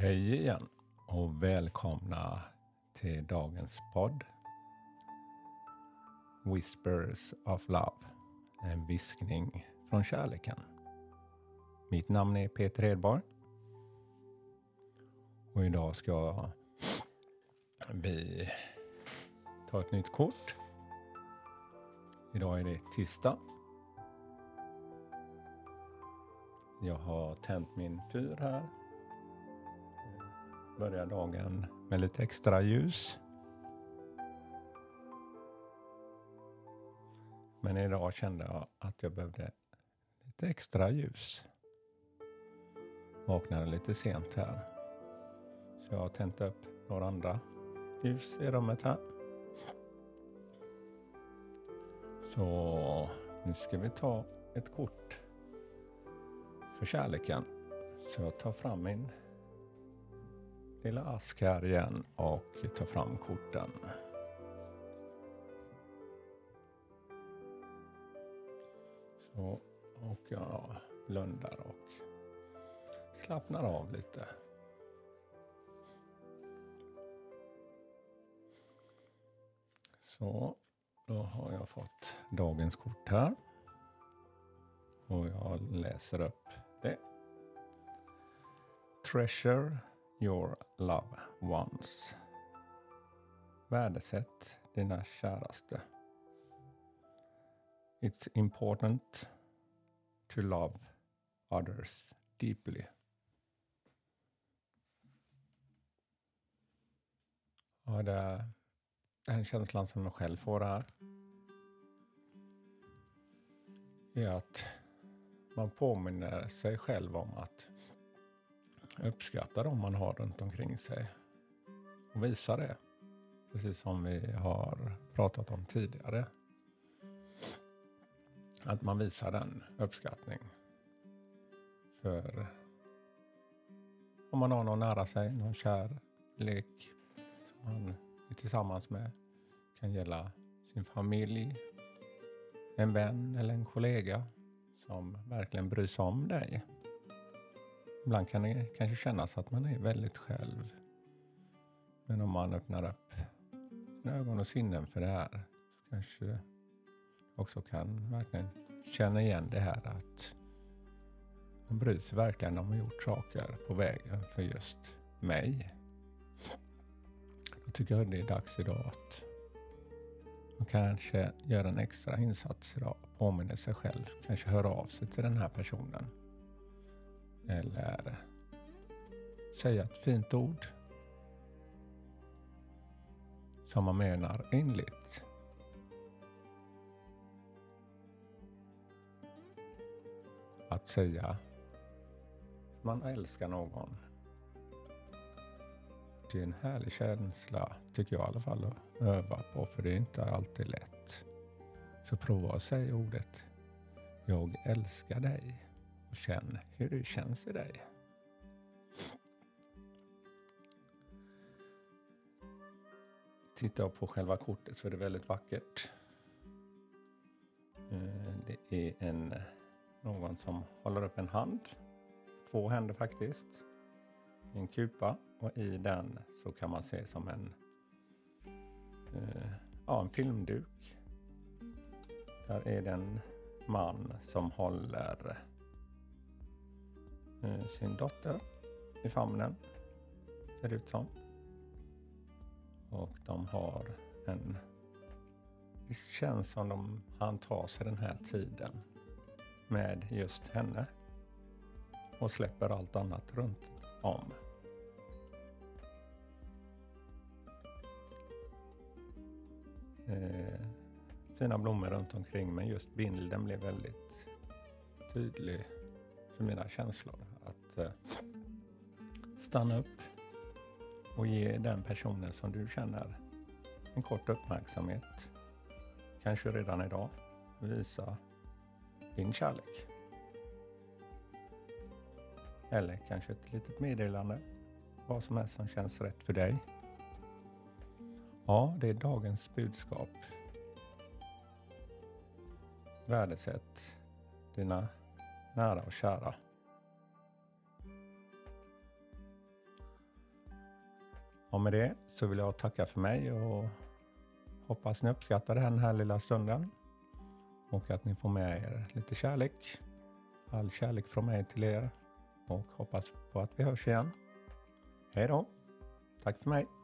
Hej igen och välkomna till dagens podd. Whispers of Love. En viskning från kärleken. Mitt namn är Peter Hedborg. Och idag ska vi ta ett nytt kort. Idag är det tisdag. Jag har tänt min fyr här börjar dagen med lite extra ljus. Men idag kände jag att jag behövde lite extra ljus. Vaknade lite sent här. Så jag har tänt upp några andra ljus i rummet här. Så nu ska vi ta ett kort för kärleken. Så jag tar fram min lilla ask här igen och ta fram korten. Så, och jag blundar och slappnar av lite. Så, då har jag fått dagens kort här. Och jag läser upp det. Treasure your love ones. Värdesätt dina käraste. It's important to love others deeply. Och det, den känslan som jag själv får här är att man påminner sig själv om att uppskatta dem man har runt omkring sig. Och visa det. Precis som vi har pratat om tidigare. Att man visar den uppskattning. För om man har någon nära sig, någon kär lek som man är tillsammans med. Det kan gälla sin familj, en vän eller en kollega som verkligen bryr sig om dig. Ibland kan det kanske kännas att man är väldigt själv. Men om man öppnar upp sina ögon och sinnen för det här så kanske också kan verkligen känna igen det här att man bryr sig verkligen om att ha gjort saker på vägen för just mig. Då tycker jag det är dags idag att man kanske gör en extra insats idag. Påminner sig själv. Kanske hör av sig till den här personen. Eller säga ett fint ord som man menar inligt. Att säga att man älskar någon. Det är en härlig känsla, tycker jag i alla fall, att öva på, för det är inte alltid lätt. Så prova att säga ordet Jag älskar dig och känn hur det känns i dig. Tittar jag på själva kortet så är det väldigt vackert. Eh, det är en, någon som håller upp en hand. Två händer faktiskt. En kupa och i den så kan man se som en, eh, ja, en filmduk. Där är det en man som håller Eh, Eh, sin dotter i famnen, ser det ut som. Och de har en... Det känns som de han tar sig den här tiden med just henne och släpper allt annat runt om. Eh, fina blommor runt omkring men just bilden blev väldigt tydlig för mina känslor. Att eh, stanna upp och ge den personen som du känner en kort uppmärksamhet. Kanske redan idag. Visa din kärlek. Eller kanske ett litet meddelande. Vad som helst som känns rätt för dig. Ja, det är dagens budskap. Värdesätt dina nära och kära. Och med det så vill jag tacka för mig och hoppas ni uppskattar den här lilla stunden. Och att ni får med er lite kärlek. All kärlek från mig till er. Och hoppas på att vi hörs igen. Hej då! Tack för mig!